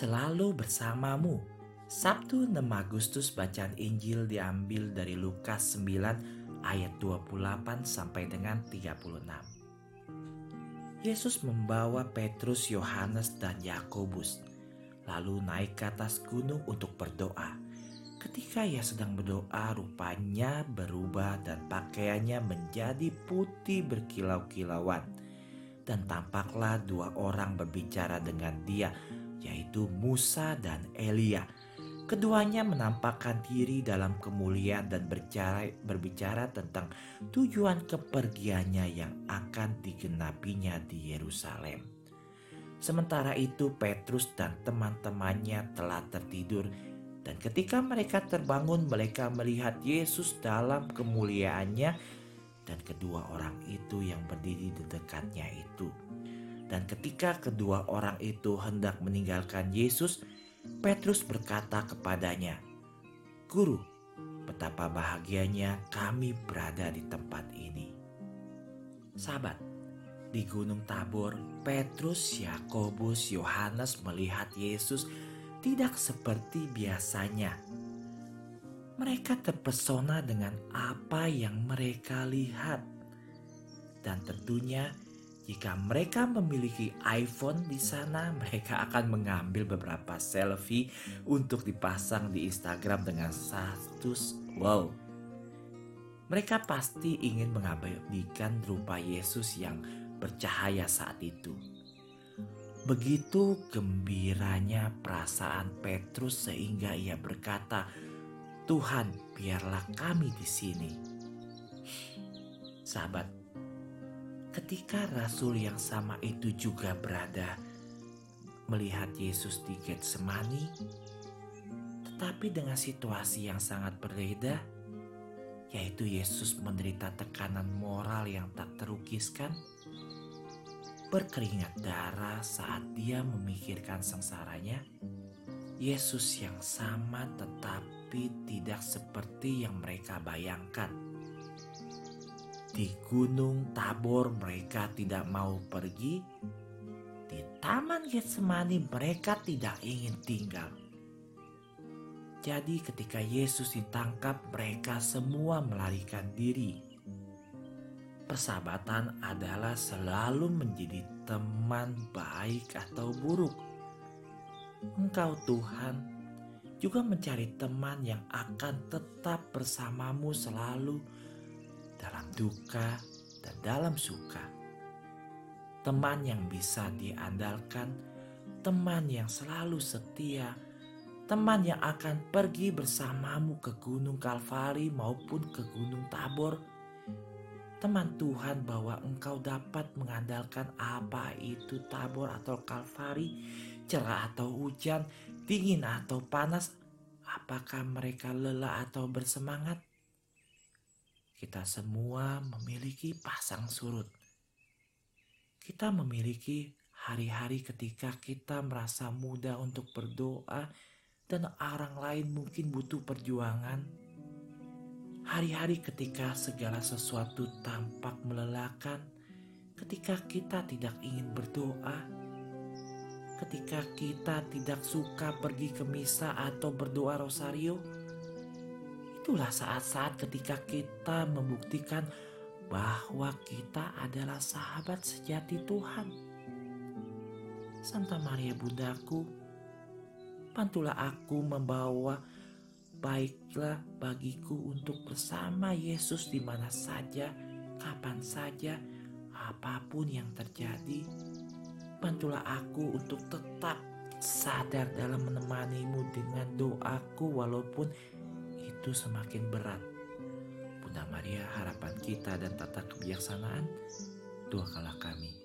selalu bersamamu. Sabtu 6 Agustus bacaan Injil diambil dari Lukas 9 ayat 28 sampai dengan 36. Yesus membawa Petrus, Yohanes, dan Yakobus lalu naik ke atas gunung untuk berdoa. Ketika ia sedang berdoa, rupanya berubah dan pakaiannya menjadi putih berkilau-kilauan. Dan tampaklah dua orang berbicara dengan dia, yaitu Musa dan Elia. Keduanya menampakkan diri dalam kemuliaan dan berbicara, berbicara tentang tujuan kepergiannya yang akan digenapinya di Yerusalem. Sementara itu Petrus dan teman-temannya telah tertidur dan ketika mereka terbangun mereka melihat Yesus dalam kemuliaannya dan kedua orang itu yang berdiri di dekatnya itu. Dan ketika kedua orang itu hendak meninggalkan Yesus, Petrus berkata kepadanya, "Guru, betapa bahagianya kami berada di tempat ini." Sahabat, di Gunung Tabor, Petrus, Yakobus, Yohanes melihat Yesus tidak seperti biasanya. Mereka terpesona dengan apa yang mereka lihat, dan tentunya jika mereka memiliki iPhone di sana, mereka akan mengambil beberapa selfie untuk dipasang di Instagram dengan status wow. Mereka pasti ingin mengabadikan rupa Yesus yang bercahaya saat itu. Begitu gembiranya perasaan Petrus sehingga ia berkata, "Tuhan, biarlah kami di sini." Sahabat, Ketika rasul yang sama itu juga berada melihat Yesus di Getsemani, tetapi dengan situasi yang sangat berbeda, yaitu Yesus menderita tekanan moral yang tak terukiskan, berkeringat darah saat dia memikirkan sengsaranya, Yesus yang sama tetapi tidak seperti yang mereka bayangkan di Gunung Tabor mereka tidak mau pergi. Di Taman Getsemani mereka tidak ingin tinggal. Jadi ketika Yesus ditangkap mereka semua melarikan diri. Persahabatan adalah selalu menjadi teman baik atau buruk. Engkau Tuhan juga mencari teman yang akan tetap bersamamu selalu dalam duka dan dalam suka. Teman yang bisa diandalkan, teman yang selalu setia, teman yang akan pergi bersamamu ke Gunung Kalvari maupun ke Gunung Tabor. Teman Tuhan bahwa engkau dapat mengandalkan apa itu Tabor atau Kalvari, cerah atau hujan, dingin atau panas, apakah mereka lelah atau bersemangat kita semua memiliki pasang surut. Kita memiliki hari-hari ketika kita merasa mudah untuk berdoa dan orang lain mungkin butuh perjuangan. Hari-hari ketika segala sesuatu tampak melelahkan, ketika kita tidak ingin berdoa, ketika kita tidak suka pergi ke misa atau berdoa rosario, Itulah saat-saat ketika kita membuktikan bahwa kita adalah sahabat sejati Tuhan. Santa Maria Bundaku, bantulah aku membawa baiklah bagiku untuk bersama Yesus di mana saja, kapan saja, apa pun yang terjadi. Bantulah aku untuk tetap sadar dalam menemanimu dengan doaku walaupun itu semakin berat. Bunda Maria harapan kita dan tata kebijaksanaan, doakanlah kami.